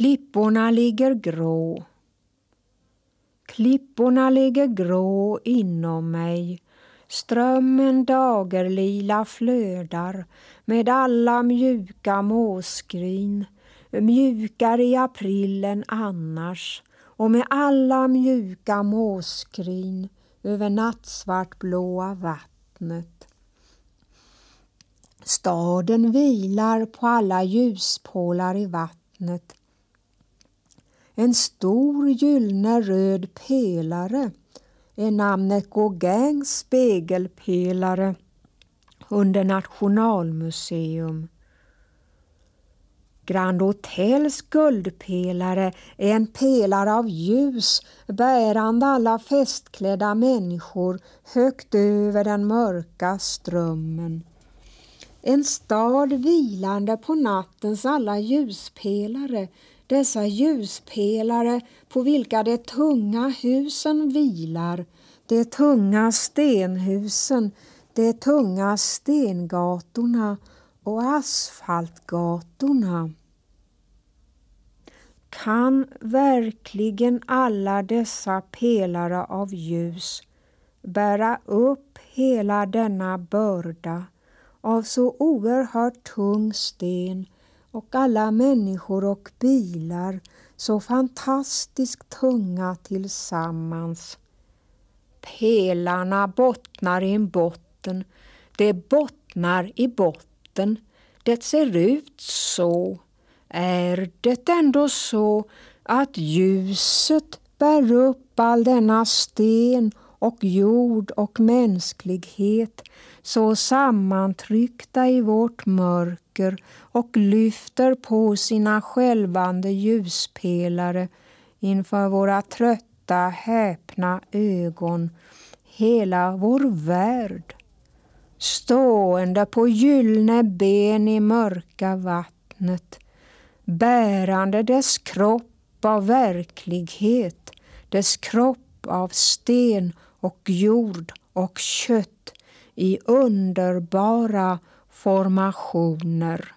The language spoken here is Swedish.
Klipporna ligger grå. Klipporna ligger grå inom mig. Strömmen dagerlila flödar med alla mjuka måskrin, mjukare i april än annars och med alla mjuka måskrin över nattsvartblåa vattnet. Staden vilar på alla ljuspålar i vattnet en stor gyllene röd pelare är namnet Gauguins spegelpelare under Nationalmuseum. Grand Hotels guldpelare är en pelare av ljus bärande alla festklädda människor högt över den mörka strömmen. En stad vilande på nattens alla ljuspelare dessa ljuspelare på vilka de tunga husen vilar, de tunga stenhusen, de tunga stengatorna och asfaltgatorna. Kan verkligen alla dessa pelare av ljus bära upp hela denna börda av så oerhört tung sten och alla människor och bilar så fantastiskt tunga tillsammans. Pelarna bottnar i en botten, det bottnar i botten. Det ser ut så. Är det ändå så att ljuset bär upp all denna sten och jord och mänsklighet så sammantryckta i vårt mörker och lyfter på sina skälvande ljuspelare inför våra trötta, häpna ögon. Hela vår värld stående på gyllene ben i mörka vattnet bärande dess kropp av verklighet, dess kropp av sten och jord och kött i underbara formationer.